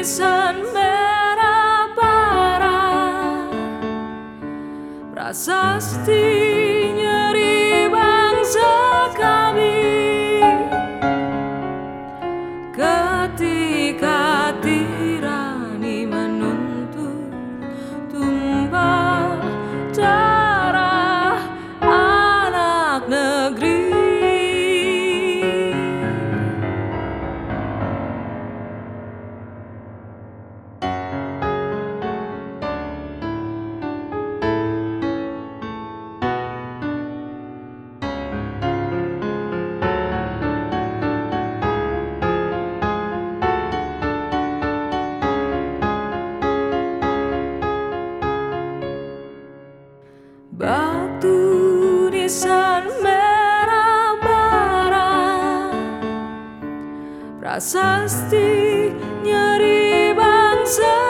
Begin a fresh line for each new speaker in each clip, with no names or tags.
tulisan merah bara prasasti Waktu Desan merah bara Prasasti nyeri bangsa.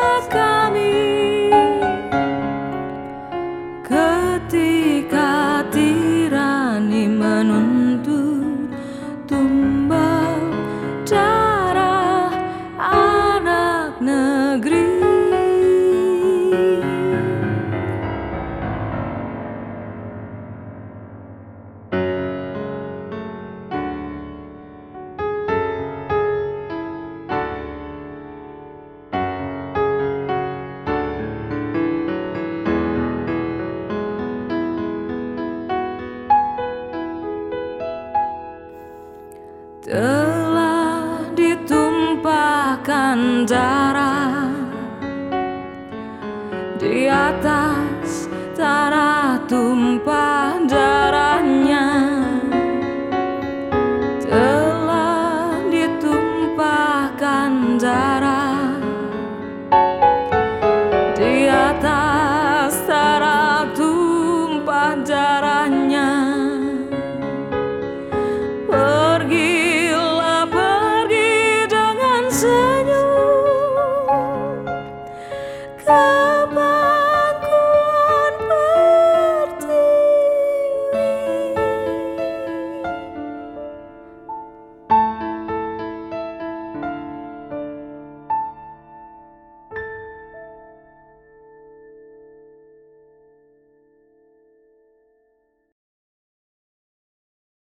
Telah ditumpahkan darah di atas Oh.